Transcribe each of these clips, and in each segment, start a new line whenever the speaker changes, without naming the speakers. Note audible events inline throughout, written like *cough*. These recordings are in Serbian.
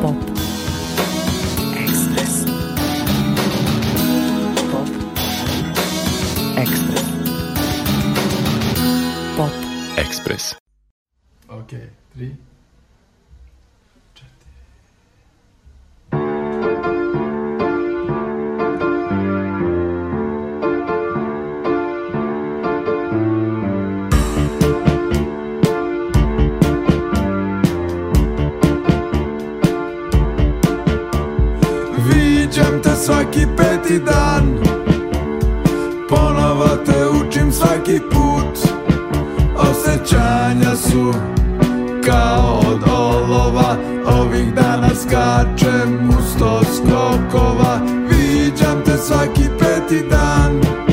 Pop. Ekspres. Pop. Ekspres. Pop.
Ekspres.
Ok, tri. Svaki peti dan. Ponovo te učim svaki put. Osjećanja su kao od olova. Ovih dana skačem u sto skokova. Viđam te svaki peti dan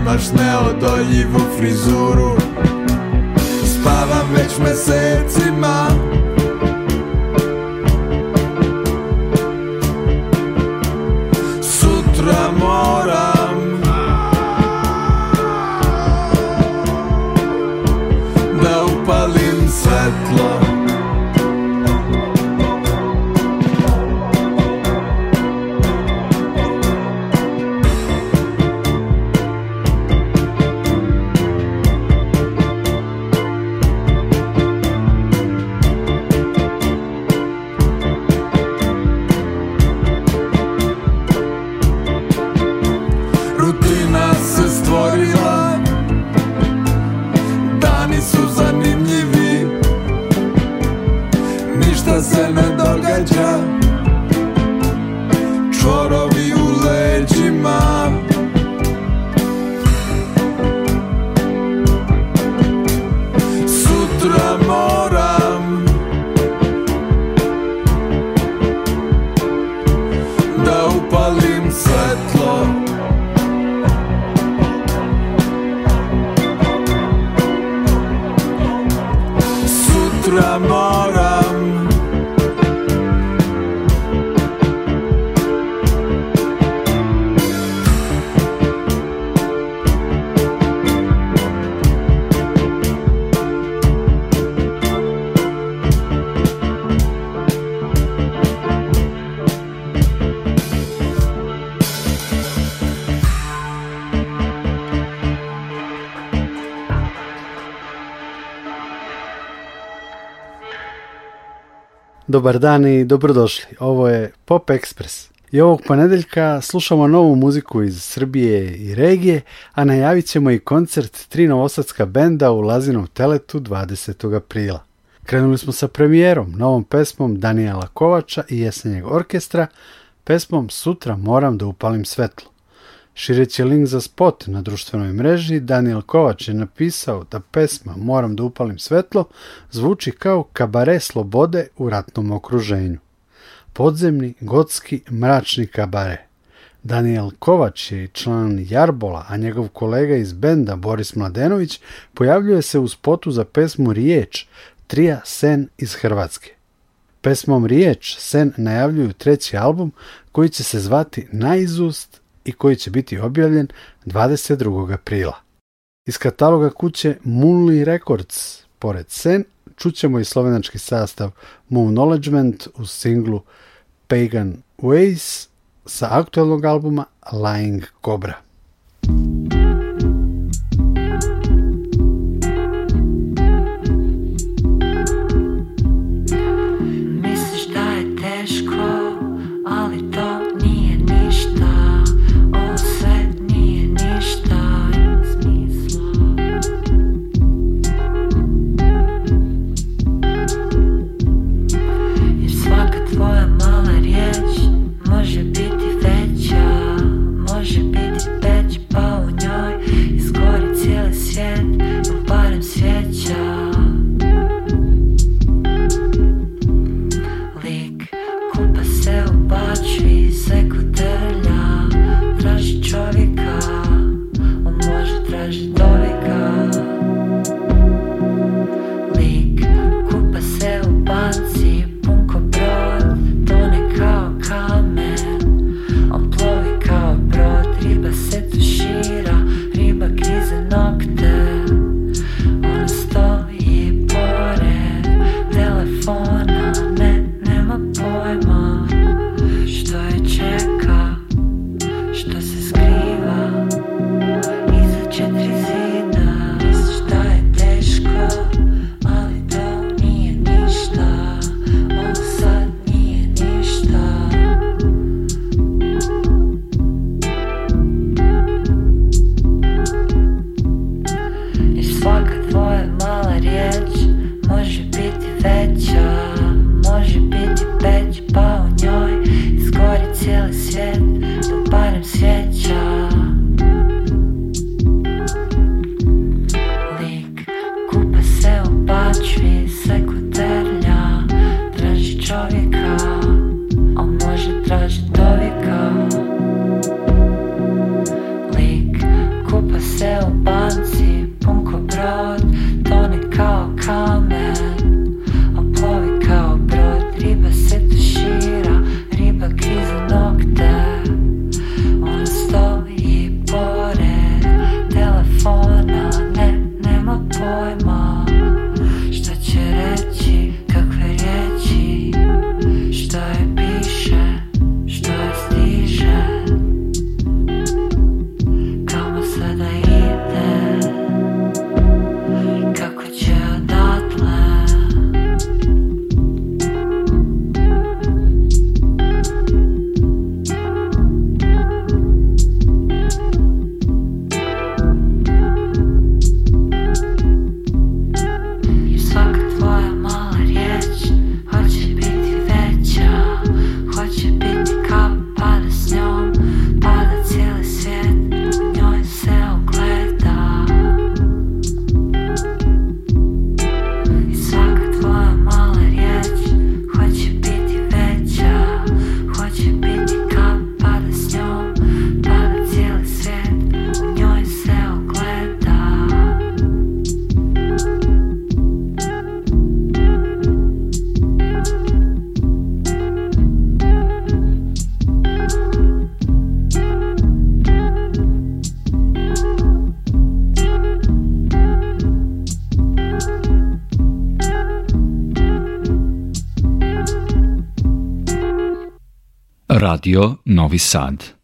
Imaš neodoljivu frizuru. Spavam već mesecima
Dobar dan i dobrodošli. Ovo je Pop Express. I ovog ponedeljka slušamo novu muziku iz Srbije i regije, a najavit ćemo i koncert tri novosadska benda u Lazinom teletu 20. aprila. Krenuli smo sa premijerom, novom pesmom Danijela Kovača i Jesenjeg orkestra, pesmom Sutra moram da upalim svetlo. Šireći link za spot na društvenoj mreži, Daniel Kovač je napisao da pesma Moram da upalim svetlo zvuči kao kabare slobode u ratnom okruženju. Podzemni, gotski, mračni kabare. Daniel Kovač je član Jarbola, a njegov kolega iz benda Boris Mladenović pojavljuje se u spotu za pesmu Riječ, trija Sen iz Hrvatske. Pesmom Riječ Sen najavljuju treći album koji će se zvati Naizust i koji će biti objavljen 22. aprila. Iz kataloga kuće Moonly Records, pored Sen, čućemo i slovenački sastav Moon Knowledgement u singlu Pagan Ways sa aktualnog albuma Lying Cobra.
Radio Novi Sad.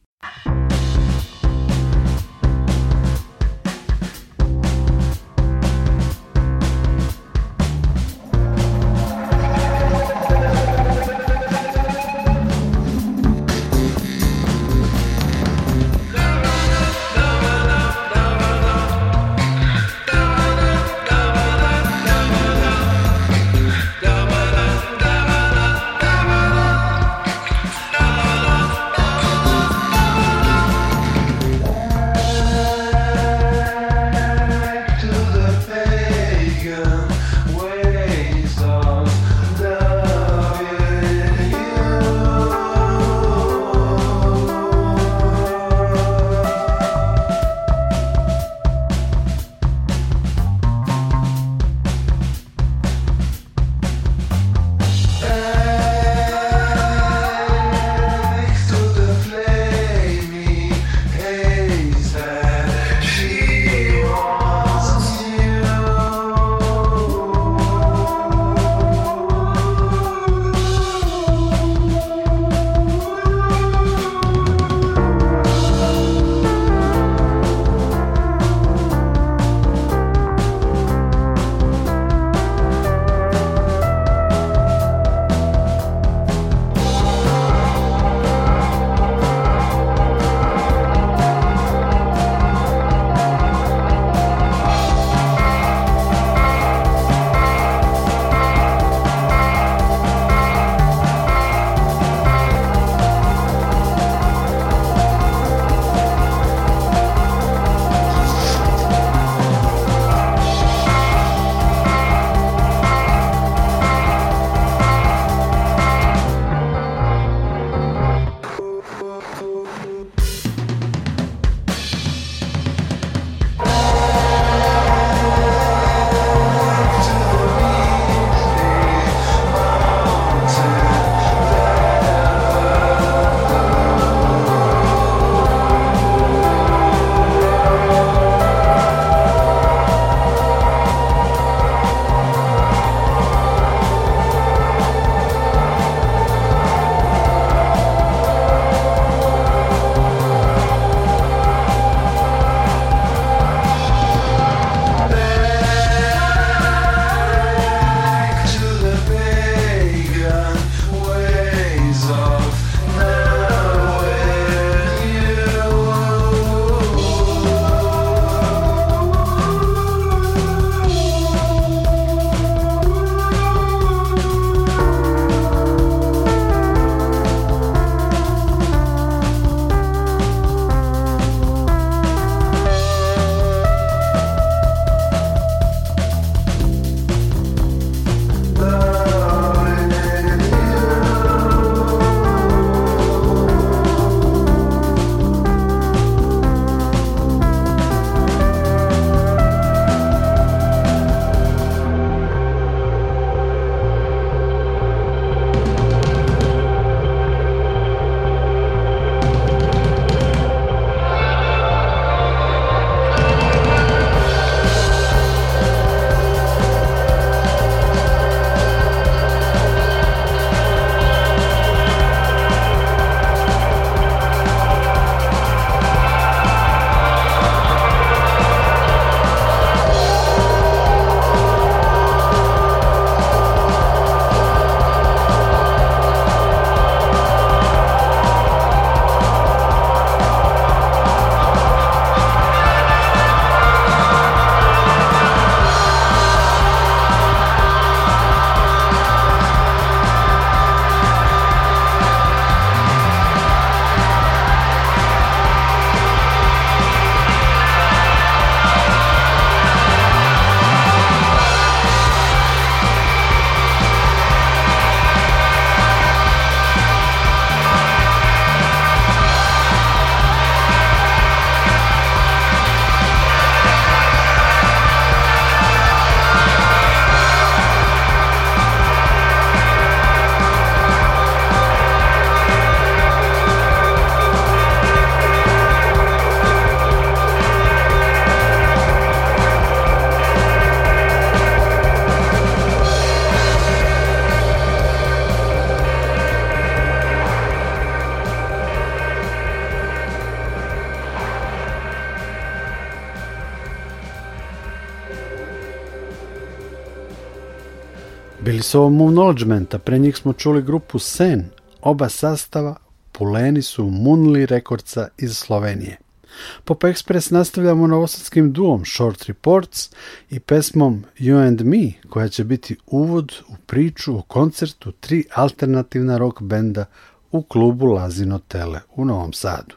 Bili su ovo Moonlodgement, a pre njih smo čuli grupu Sen. Oba sastava puleni su Moonly Rekordca iz Slovenije. Pop Express nastavljamo novosadskim duom Short Reports i pesmom You and Me, koja će biti uvod u priču o koncertu tri alternativna rock benda u klubu Lazino Tele u Novom Sadu.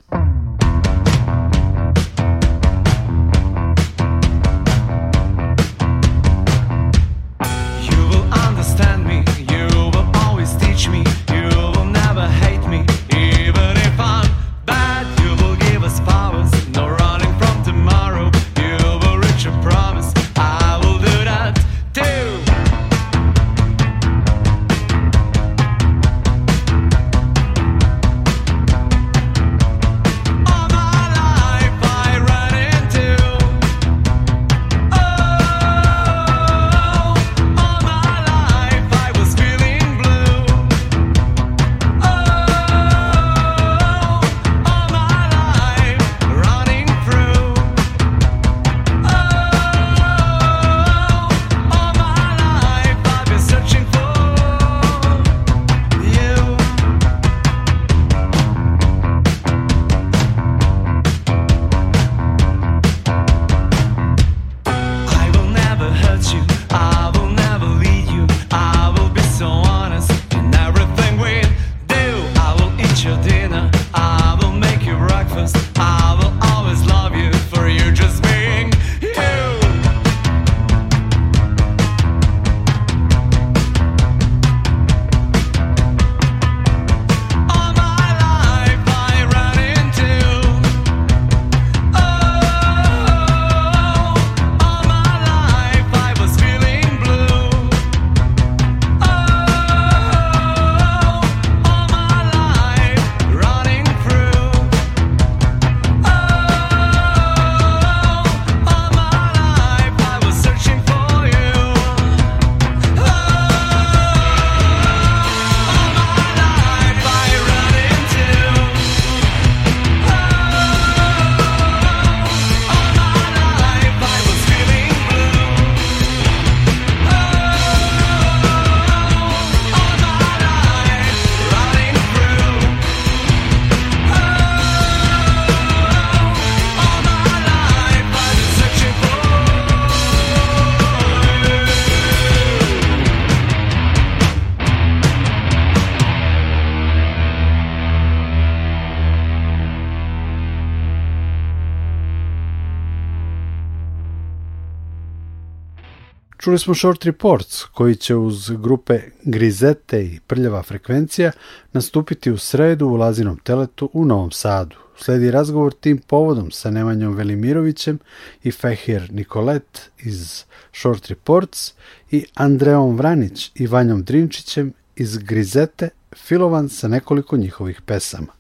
Čuli smo Short Reports, koji će uz grupe Grizete i Prljava frekvencija nastupiti u sredu u Lazinom teletu u Novom Sadu. Sledi razgovor tim povodom sa Nemanjom Velimirovićem i Fehir Nikolet iz Short Reports i Andreom Vranić i Vanjom Drinčićem iz Grizete, filovan sa nekoliko njihovih pesama.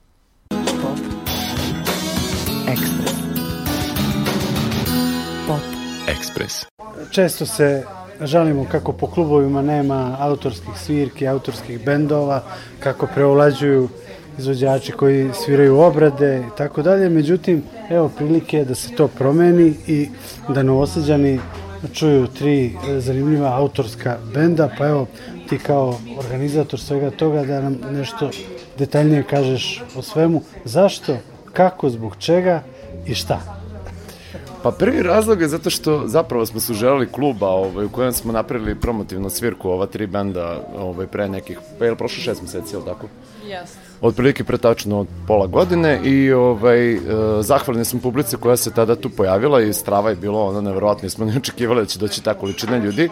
Ekspres. Pop.
Ekspres.
Često se žalimo kako po klubovima nema autorskih svirki, autorskih bendova, kako preovlađuju izvođači koji sviraju obrade i tako dalje. Međutim, evo prilike da se to promeni i da novosađani čuju tri zanimljiva autorska benda, pa evo ti kao organizator svega toga da nam nešto detaljnije kažeš o svemu. Zašto, kako, zbog čega i šta?
Pa prvi razlog je zato što zapravo smo se želeli kluba ovaj, u kojem smo napravili promotivnu svirku ova tri benda ovaj, pre nekih, pa je li prošlo šest meseci, ili tako?
Jeste.
Otprilike pre tačno od pola godine i ovaj, e, zahvalni smo publici koja se tada tu pojavila i strava je bilo ono neverovatno, nismo ne očekivali da će doći ta količina ljudi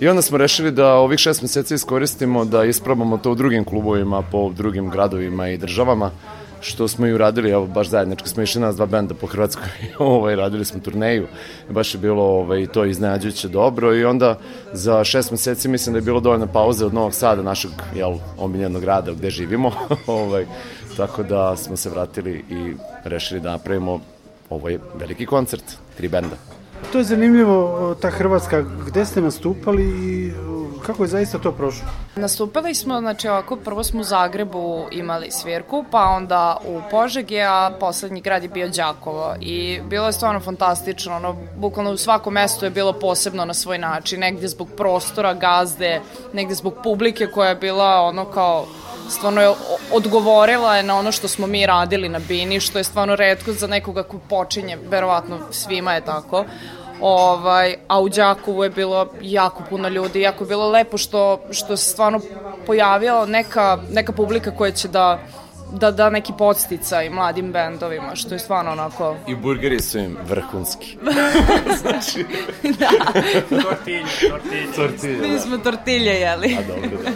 i onda smo rešili da ovih šest meseci iskoristimo da isprobamo to u drugim klubovima po drugim gradovima i državama što smo i uradili, evo baš zajednički smo išli nas dva benda po Hrvatskoj, *laughs* ovaj, radili smo turneju, baš je bilo ovaj, to iznenađujuće dobro i onda za šest meseci mislim da je bilo dovoljna pauze od Novog Sada, našeg jel, omiljenog grada gde živimo, *laughs* ovaj, tako da smo se vratili i rešili da napravimo ovaj veliki koncert, tri benda.
To je zanimljivo, ta Hrvatska, gde ste nastupali i
kako je zaista to prošlo?
Nastupili smo, znači ovako, prvo smo u Zagrebu imali svirku, pa onda u Požegi, a poslednji grad je bio Đakovo. I bilo je stvarno fantastično, ono, bukvalno u svakom mestu je bilo posebno na svoj način, negde zbog prostora, gazde, negde zbog publike koja je bila ono kao stvarno je odgovorila je na ono što smo mi radili na Bini, što je stvarno redko za nekoga ko počinje, verovatno svima je tako. Ovaj, a u Đakovu je bilo jako puno ljudi, jako je bilo lepo što, što se stvarno pojavila neka, neka publika koja će da da da neki podsticaj mladim bendovima, što je stvarno onako...
I burgeri su im vrhunski. *laughs*
Mi smo tortilje jeli.
A dobro, da.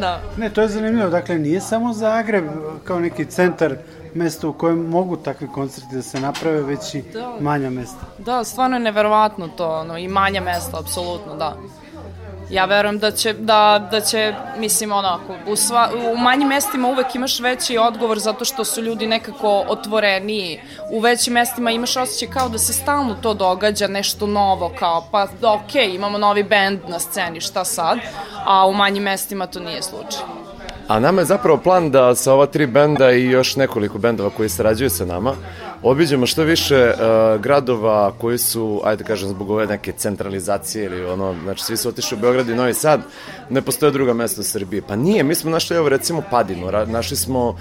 da.
Ne, to je zanimljivo. Dakle, nije samo Zagreb kao neki centar mesta u kojem mogu takvi koncerti da se naprave, već i
Da.
manja mesta.
Da, stvarno je neverovatno to, ono, i manja mesta, apsolutno, da. Ja verujem da će, da, da će, mislim, onako, u, sva, u manjim mestima uvek imaš veći odgovor zato što su ljudi nekako otvoreniji. U većim mestima imaš osjećaj kao da se stalno to događa, nešto novo, kao, pa ok, imamo novi bend na sceni, šta sad? A u manjim mestima to nije slučaj.
A nama je zapravo plan da sa ova tri benda i još nekoliko bendova koji sarađuju sa nama obiđemo što više uh, gradova koji su, ajde da kažem, zbog ove neke centralizacije ili ono, znači svi su otišli u Beograd i Novi Sad, ne postoje druga mesta u Srbiji. Pa nije, mi smo našli, evo recimo Padinu, ra- našli smo uh,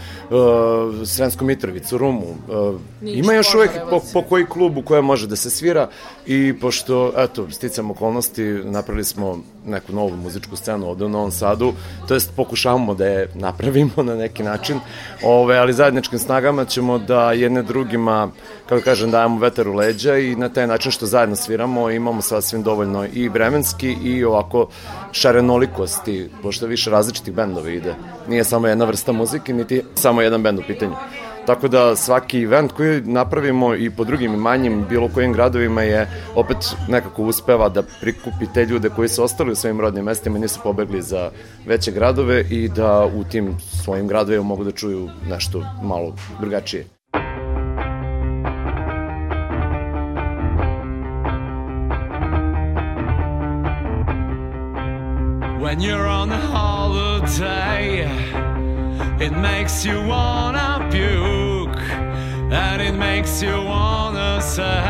Sremsku Mitrovicu, Rumu, uh, ima još uvek po, po koji klub u kojem može da se svira i pošto, eto, sticam okolnosti, napravili smo neku novu muzičku scenu ovde u Novom Sadu, to jest pokušavamo da je napravimo na neki način, ove, ali zajedničkim snagama ćemo da jedne drugima, kako kažem, dajemo vetar u leđa i na taj način što zajedno sviramo imamo sasvim dovoljno i vremenski i ovako šarenolikosti, pošto više različitih bendova ide. Nije samo jedna vrsta muzike, niti samo jedan bend u pitanju. Tako da svaki event koji napravimo i po drugim manjim bilo kojim gradovima je opet nekako uspeva da prikupi te ljude koji su ostali u svojim rodnim mestima i nisu pobegli za veće gradove i da u tim svojim gradovima mogu da čuju nešto malo drugačije.
When you're on a holiday, it makes you wanna puke, and it makes you wanna say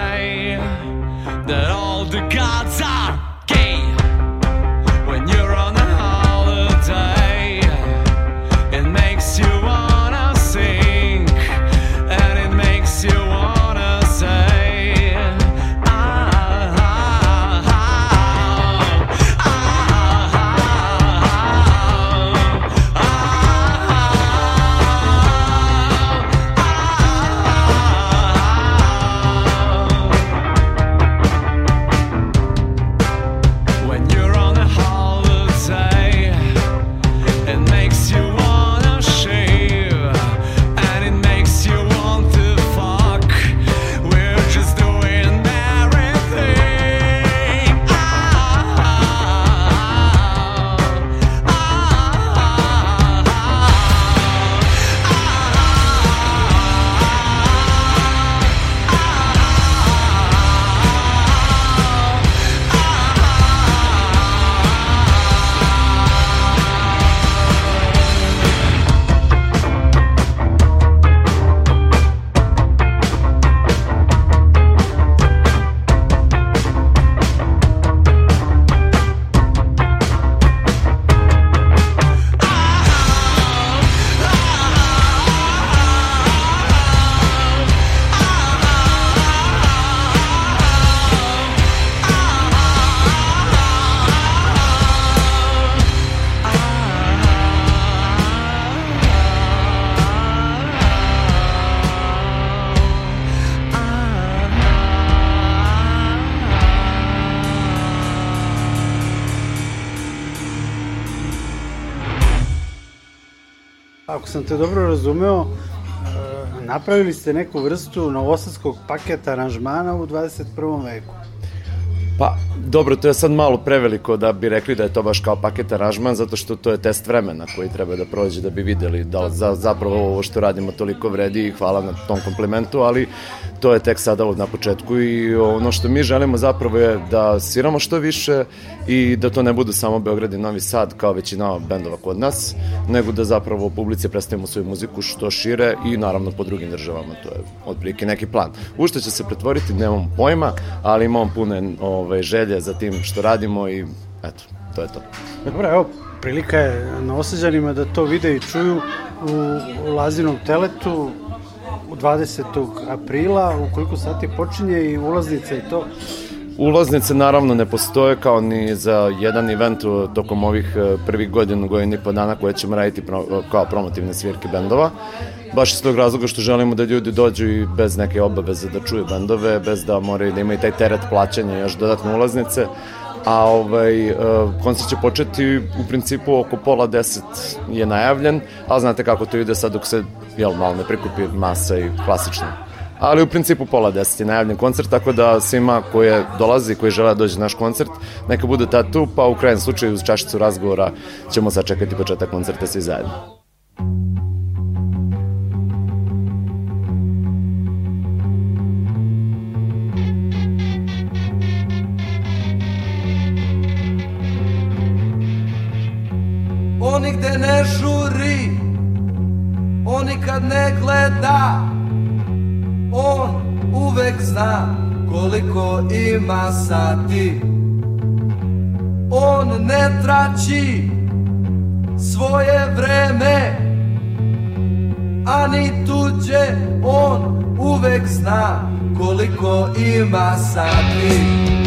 Ako sam te dobro razumeo, e, napravili ste neku vrstu novosadskog paketa aranžmana u 21. veku.
Pa, dobro, to je sad malo preveliko da bi rekli da je to baš kao paket aranžman, zato što to je test vremena koji treba da prođe da bi videli da li za, zapravo ovo što radimo toliko vredi i hvala na tom komplimentu, ali to je tek sada na početku i ono što mi želimo zapravo je da sviramo što više i da to ne budu samo Beograd i Novi Sad kao većina bendova kod nas, nego da zapravo publici predstavimo svoju muziku što šire i naravno po drugim državama, to je otprilike neki plan. U što će se pretvoriti, nemam pojma, ali imam pune ove, želje za tim što radimo i eto, to je to.
Dobro, evo, prilika je na oseđanima da to vide i čuju u, Lazinom teletu u 20. aprila, u koliko sati počinje i ulaznice i to.
Ulaznice naravno ne postoje kao ni za jedan event tokom ovih e, prvih godina, godina i po dana koje ćemo raditi pro, kao promotivne svirke bendova. Baš iz tog razloga što želimo da ljudi dođu i bez neke obaveze da čuju bendove, bez da moraju da imaju taj teret plaćanja još dodatne ulaznice. A ovaj, e, koncert će početi u principu oko pola deset je najavljen, ali znate kako to ide sad dok se jel, malo ne prikupi masa i klasično ali u principu pola deset je najavljen koncert, tako da svima koje dolazi, koji žele da dođe na naš koncert, neka bude tad tu, pa u krajem slučaju uz čašicu razgovora ćemo sačekati početak koncerta svi zajedno.
On nigde ne žuri On nikad ne gleda uvek zna koliko ima sati. On ne traći svoje vreme Ani tuđe On uvek zna koliko ima sati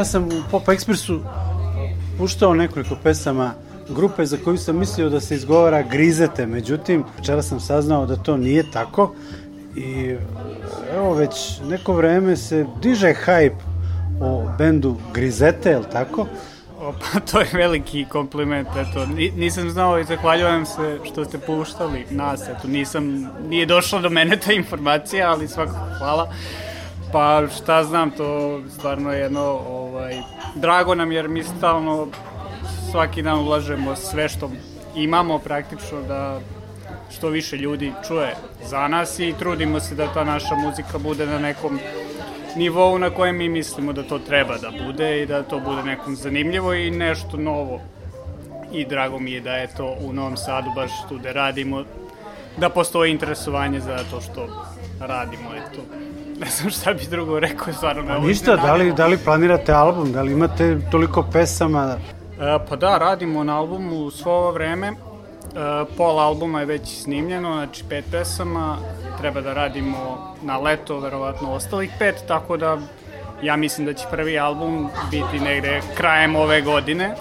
Ja sam u Pop Expressu puštao nekoliko pesama grupe za koju sam mislio da se izgovara Grizete, međutim, včera sam saznao da to nije tako i evo već neko vreme se diže hype o bendu Grizete, je li tako?
O, Pa *laughs* to je veliki kompliment, eto, ni- nisam znao i zahvaljujem se što ste puštali nas, eto, nisam, nije došla do mene ta informacija, ali svakako hvala. Pa šta znam, to stvarno je jedno, ovaj, drago nam jer mi stalno svaki dan ulažemo sve što imamo praktično da što više ljudi čuje za nas i trudimo se da ta naša muzika bude na nekom nivou na kojem mi mislimo da to treba da bude i da to bude nekom zanimljivo i nešto novo. I drago mi je da je to u Novom Sadu baš tu da radimo, da postoji interesovanje za to što radimo, eto. Ne znam šta bi drugo rekao, stvarno me
Pa ništa, da li, da li planirate album, da li imate toliko pesama?
E, pa da, radimo na albumu svo ovo vreme. E, pola albuma je već snimljeno, znači pet pesama. Treba da radimo na leto, verovatno ostalih pet, tako da ja mislim da će prvi album biti negde krajem ove godine.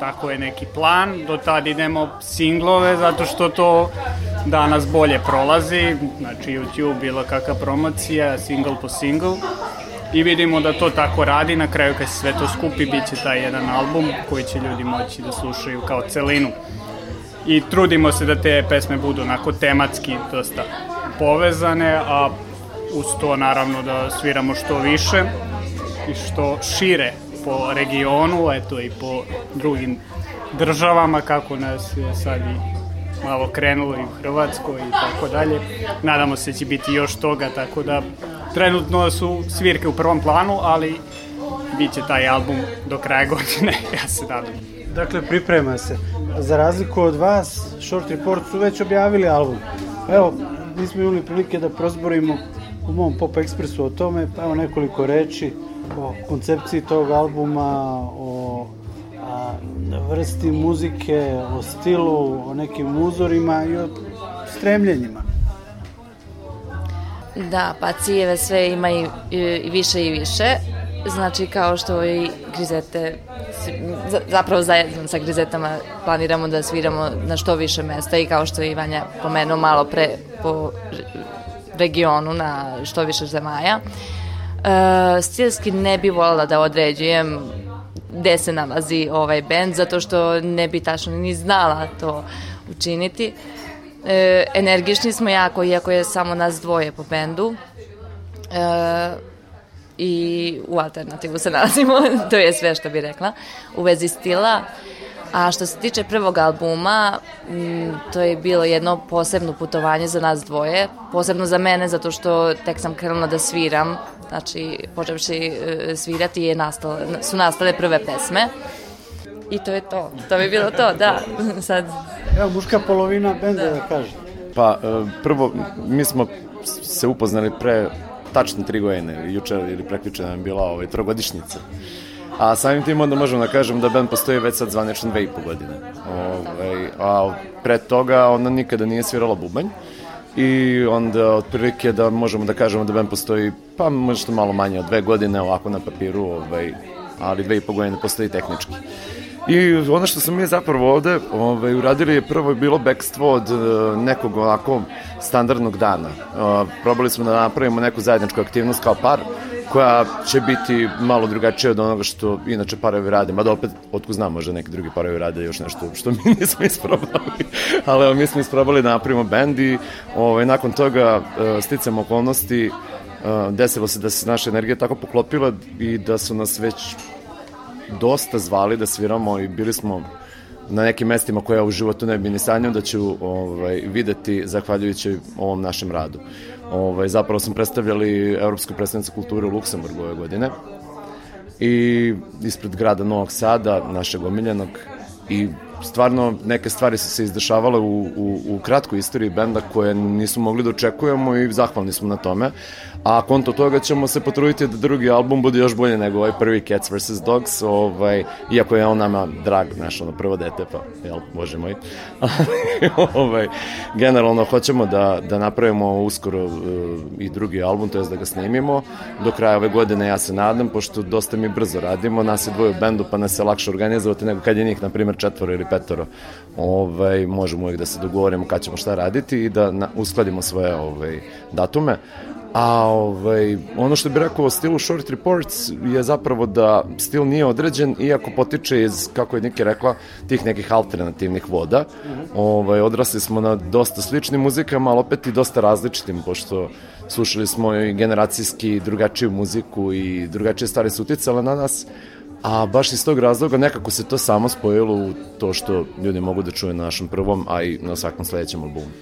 Tako je neki plan. Do tad idemo singlove, zato što to danas bolje prolazi. Znači YouTube, bilo kakva promocija, single po single. I vidimo da to tako radi, na kraju kad se sve to skupi bit će taj jedan album koji će ljudi moći da slušaju kao celinu. I trudimo se da te pesme budu onako tematski dosta povezane, a uz to naravno da sviramo što više i što šire po regionu, eto i po drugim državama kako nas je sad i malo krenulo i u Hrvatskoj i tako dalje. Nadamo se da će biti još toga, tako da trenutno su svirke u prvom planu, ali bit će taj album do kraja *laughs* godine, ja se nadam.
Dakle, priprema se. Za razliku od vas, Short Report su već objavili album. Evo, mi smo imali prilike da prozborimo u mom Pop Expressu o tome, pa evo nekoliko reči o koncepciji tog albuma, o a, vrsti muzike, o stilu, o nekim uzorima i o stremljenjima.
Da, pa ciljeve sve ima i, i, više i više. Znači, kao što i Grizete, zapravo zajedno sa Grizetama planiramo da sviramo na što više mesta i kao što je Ivanja pomenuo malo pre po re- regionu na što više zemalja. E, stilski ne bi voljela da određujem gde se nalazi ovaj bend, zato što ne bi tačno ni znala to učiniti. E, energični smo jako, iako je samo nas dvoje po bendu. E, I u alternativu se *laughs* nalazimo, to je sve što bih rekla, u vezi stila. A što se tiče prvog albuma, m, to je bilo jedno posebno putovanje za nas dvoje, posebno za mene zato što tek sam krenula da sviram, znači počevši e, svirati je nastale, su nastale prve pesme. I to je to, to bi bilo to, da. *laughs* Sad,
Evo, muška polovina benda da, kaže.
Pa, e, prvo, mi smo se upoznali pre tačno tri godine, juče ili prekviče nam je bila ovaj, trogodišnjica. A samim tim onda možemo da kažem da band postoji već sad zvanično dve i po godine. Ovaj, a pre toga ona nikada nije svirala bubanj i onda otprilike da možemo da kažemo da band postoji pa možda malo manje od dve godine ovako na papiru, ovaj, ali dve i po godine postoji tehnički. I ono što smo mi zapravo ovde ovaj, uradili je prvo bilo bekstvo od e, nekog onako standardnog dana. Uh, probali smo da napravimo neku zajedničku aktivnost kao par koja će biti malo drugačija od onoga što inače parovi rade, mada opet, otko znam, možda neki drugi parovi rade još nešto što mi *laughs* nismo isprobali, ali evo, mi smo isprobali da napravimo bend i ovaj, nakon toga uh, sticam okolnosti uh, desilo se da se naša energija tako poklopila i da su nas već dosta zvali da sviramo i bili smo na nekim mestima koje ja u životu ne bi ni sanjao da ću ovaj, videti zahvaljujući ovom našem radu. Ovaj, zapravo sam predstavljali Evropsku predstavnicu kulture u Luksemburgu ove godine i ispred grada Novog Sada, našeg omiljenog i stvarno neke stvari su se izdešavale u, u, u kratkoj istoriji benda koje nisu mogli da očekujemo i zahvalni smo na tome. A konto toga ćemo se potruditi da drugi album bude još bolje nego ovaj prvi Cats vs. Dogs, ovaj, iako je on nama drag, znaš, ono prvo dete, pa, jel, bože moj. *laughs* ovaj, generalno, hoćemo da, da napravimo uskoro uh, i drugi album, to je da ga snimimo. Do kraja ove godine ja se nadam, pošto dosta mi brzo radimo, nas je dvoje u bendu, pa nas je lakše organizovati nego kad je njih, na primjer, četvoro ili petoro. Ovaj, možemo uvijek da se dogovorimo kad ćemo šta raditi i da na, uskladimo svoje ovaj, datume. A ovaj, ono što bih rekao o stilu Short Reports je zapravo da stil nije određen, iako potiče iz, kako je Niki rekla, tih nekih alternativnih voda. Ovaj, odrasli smo na dosta sličnim muzikama, ali opet i dosta različitim, pošto slušali smo i generacijski drugačiju muziku i drugačije stvari su uticale na nas,
A baš iz tog razloga nekako se to samo spojilo u to što ljudi mogu da čuje na našem prvom, a i na svakom sledećem albumu.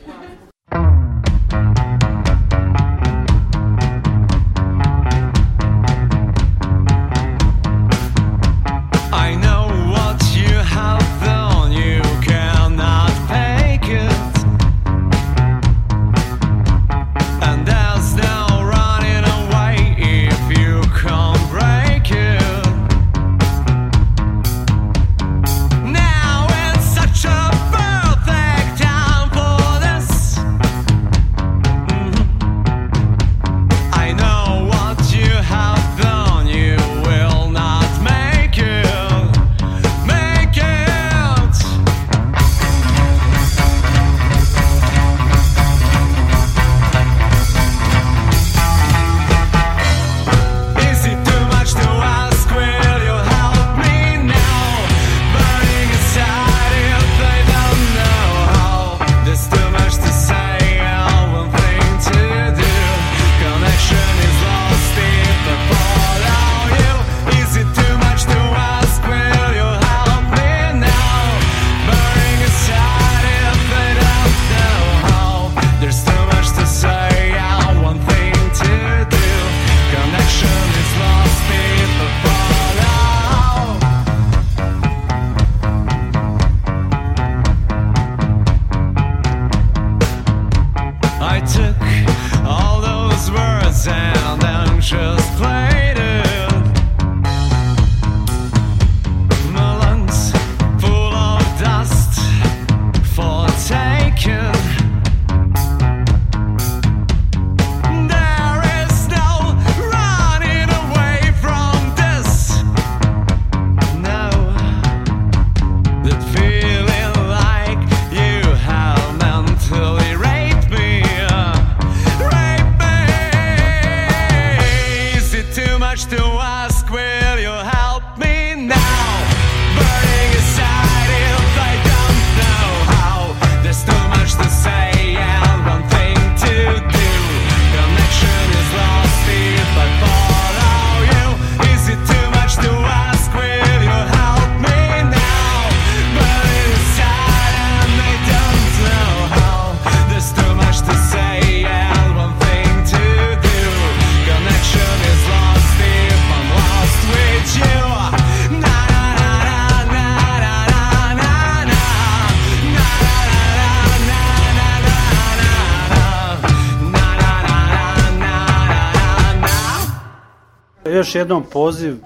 Još jednom poziv,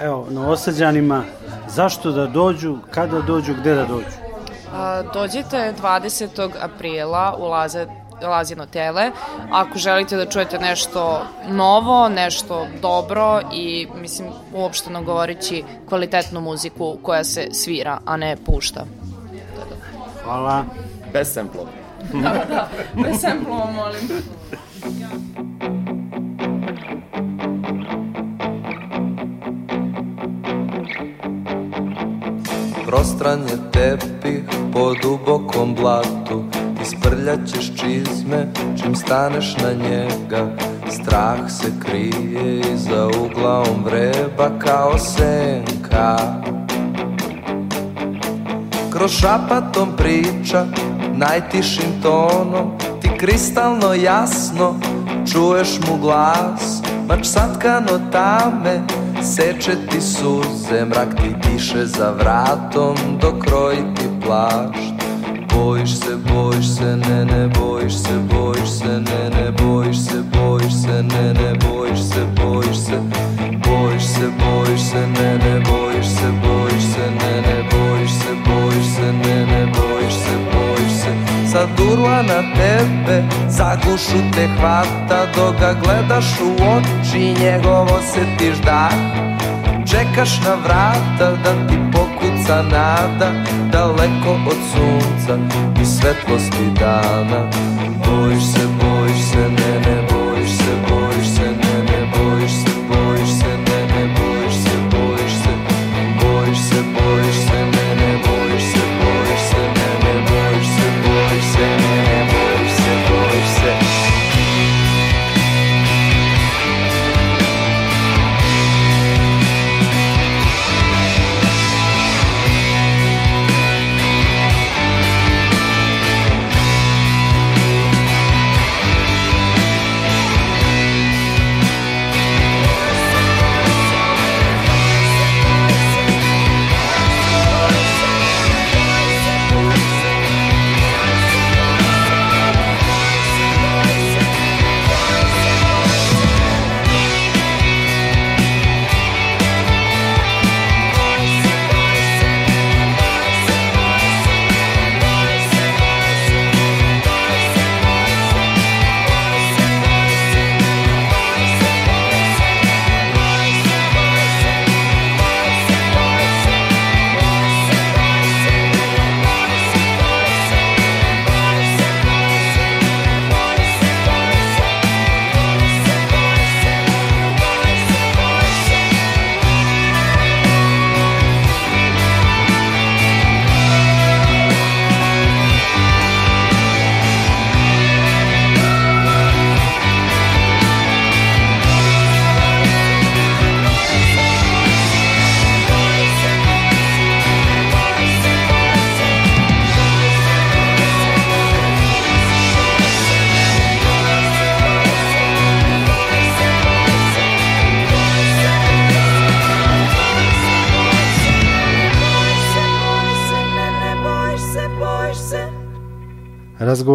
evo, novosađanima, zašto da dođu, kada dođu, gde da dođu.
A, Dođite 20. aprila u Laze, Lazino tele. Ako želite da čujete nešto novo, nešto dobro i, mislim, uopšteno govoreći kvalitetnu muziku koja se svira, a ne pušta.
Hvala.
Bez semplova.
Da, *laughs* da, bez semplova, molim. *laughs*
Prostran je tepih po dubokom blatu. Isprljaćeš čizme čim staneš na njega. Strah se krije iza ugla on vreba kao senka. Kroz šapatom priča najtišim tonom Ti kristalno jasno čuješ mu glas. Mač satkano tame seče ti suze Mrak ti diše za vratom dok ti plašt Bojiš se, bojiš se, ne, ne bojiš se, bojiš se, ne, ne bojiš se, bojiš se, ne, ne bojiš se, bojiš se Bojiš se, bojiš se, ne, ne bojiš se, bojiš se, ne, ne bojiš se, bojiš se, ne, ne bojiš se, bojiš se Sad urla na tebe, za gušu te hvata Dok ga gledaš u oči, njegov osetiš dah Čekaš na vrata da ti pokuca nada Daleko od sunca i svetlosti dana. Bojiš se, bojiš se, ne, ne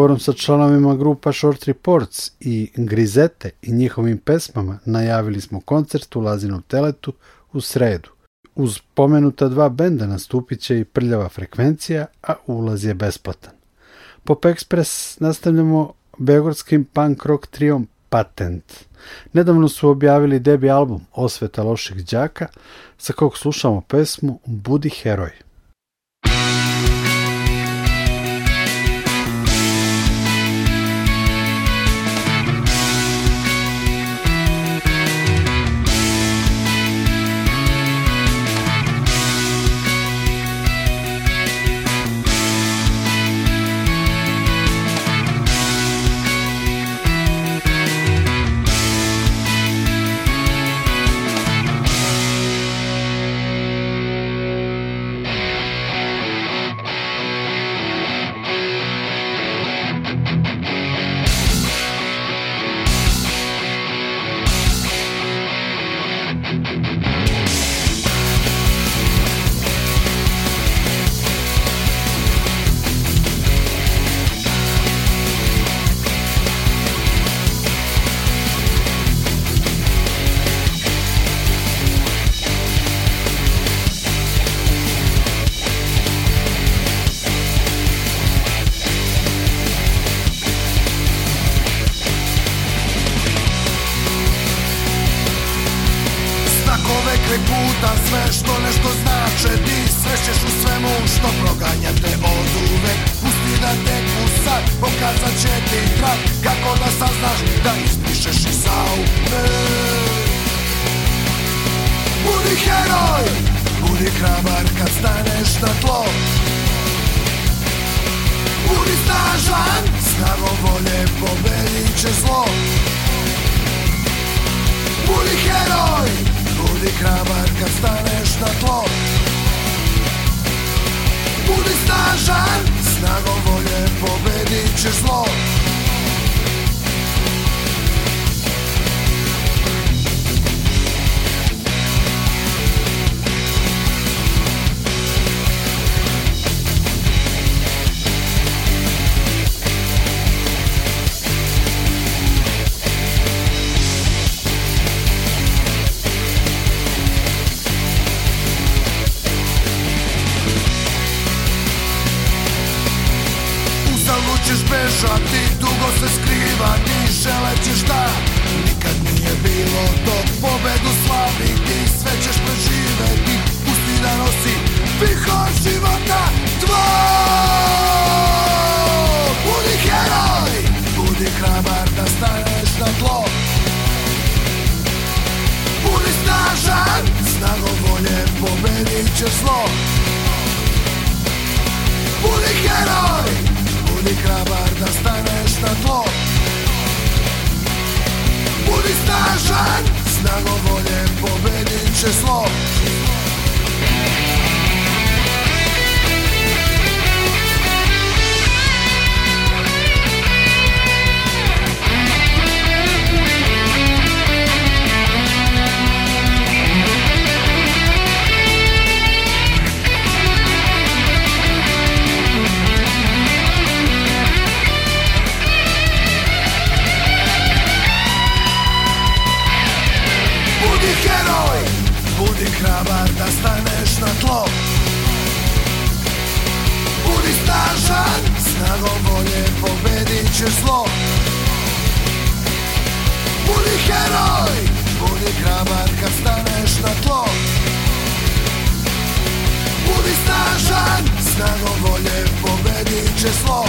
Razgovorom sa članovima grupa Short Reports i Grizete i njihovim pesmama najavili smo koncert u Lazinom teletu u sredu. Uz pomenuta dva benda nastupit će i prljava frekvencija, a ulaz je besplatan. Pop Express nastavljamo beogradskim punk rock trijom Patent. Nedavno su objavili debi album Osveta loših đaka, sa kog slušamo pesmu Budi heroj.
Snagom volje pobedit ćeš zlo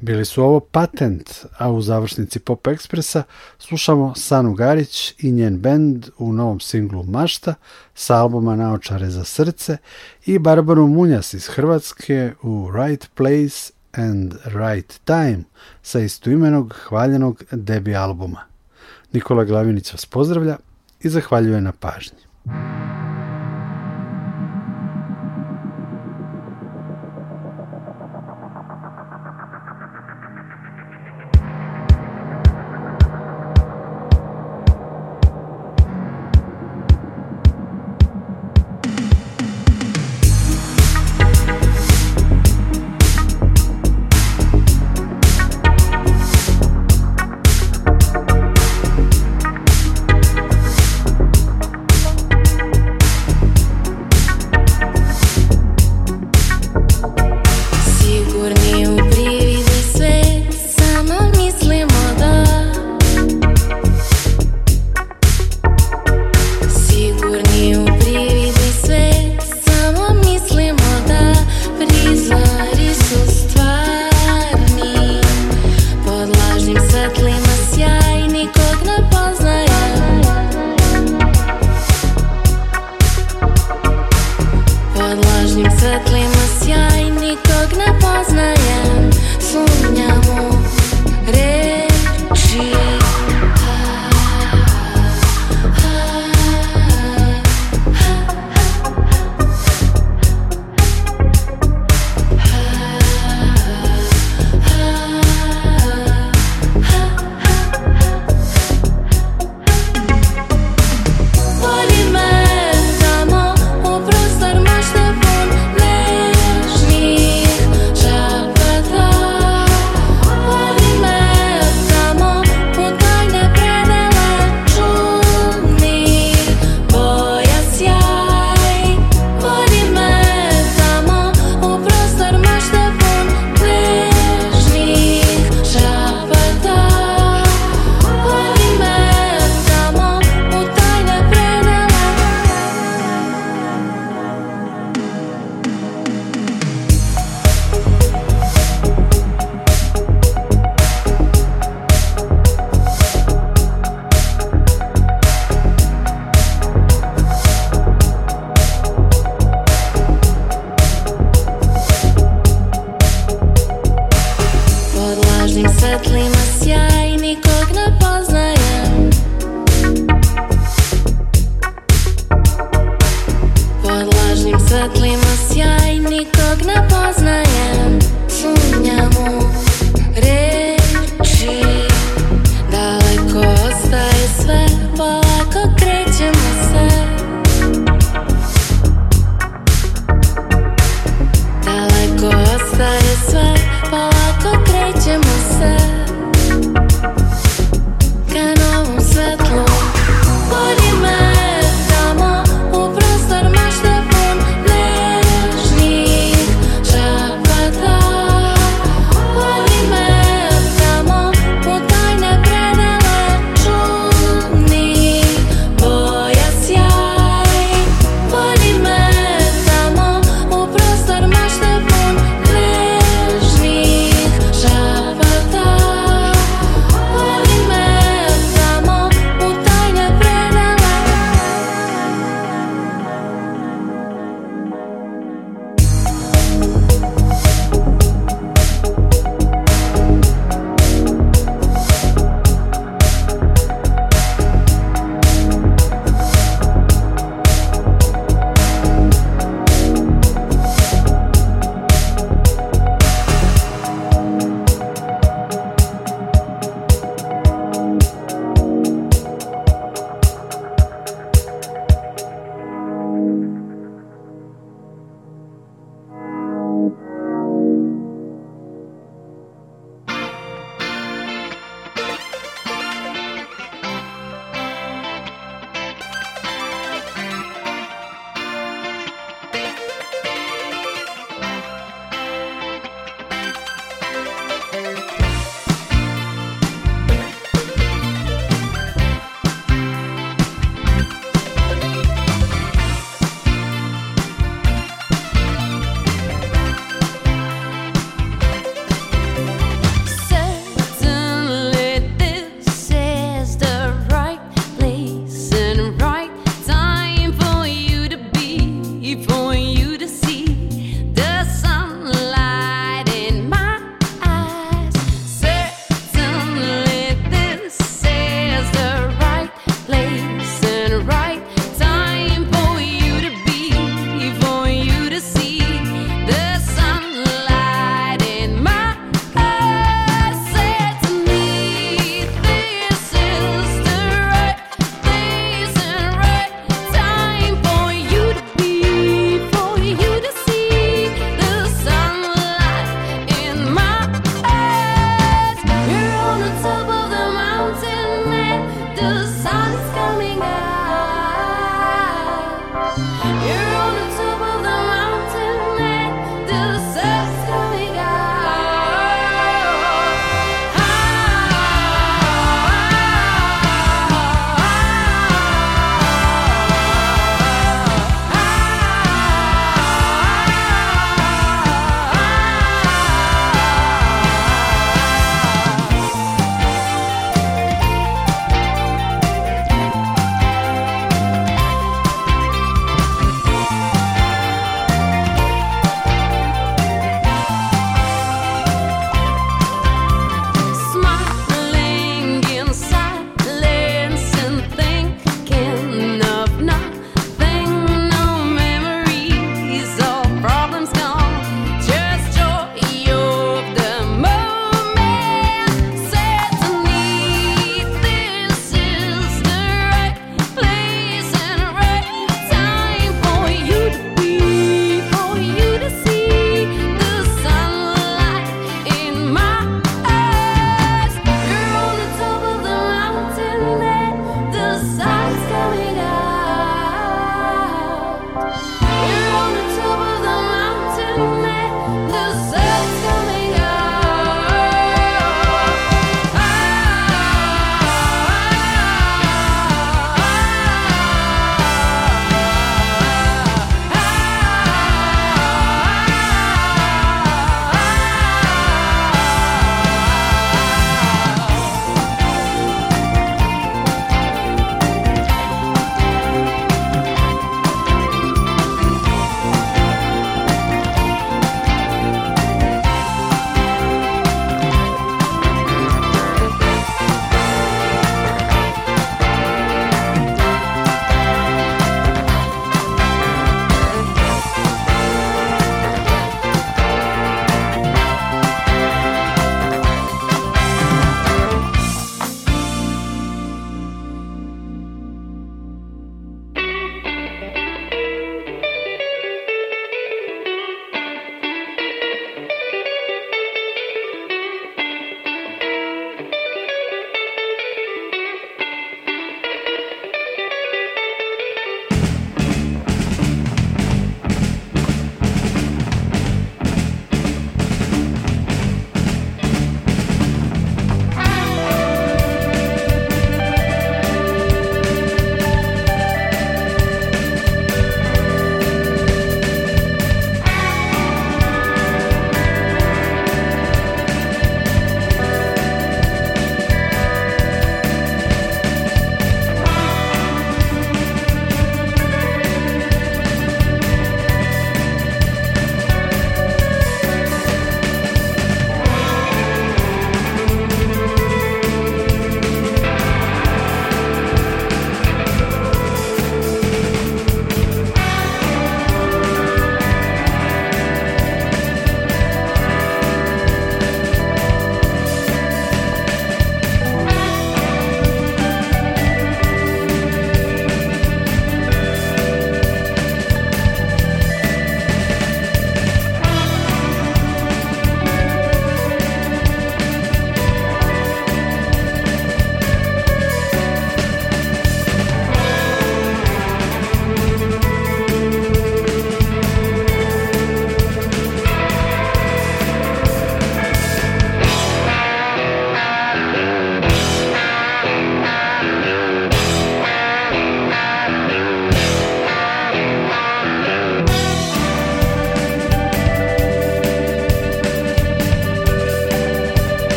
Bili su ovo Patent, a u završnici Pop Ekspresa slušamo Sanu Garić i njen bend u novom singlu Mašta sa albuma Naočare za srce i Barbaru Munjas iz Hrvatske u Right Place and Right Time sa istoimenog hvaljenog debi albuma. Nikola Glavinić vas pozdravlja i zahvaljuje na pažnji.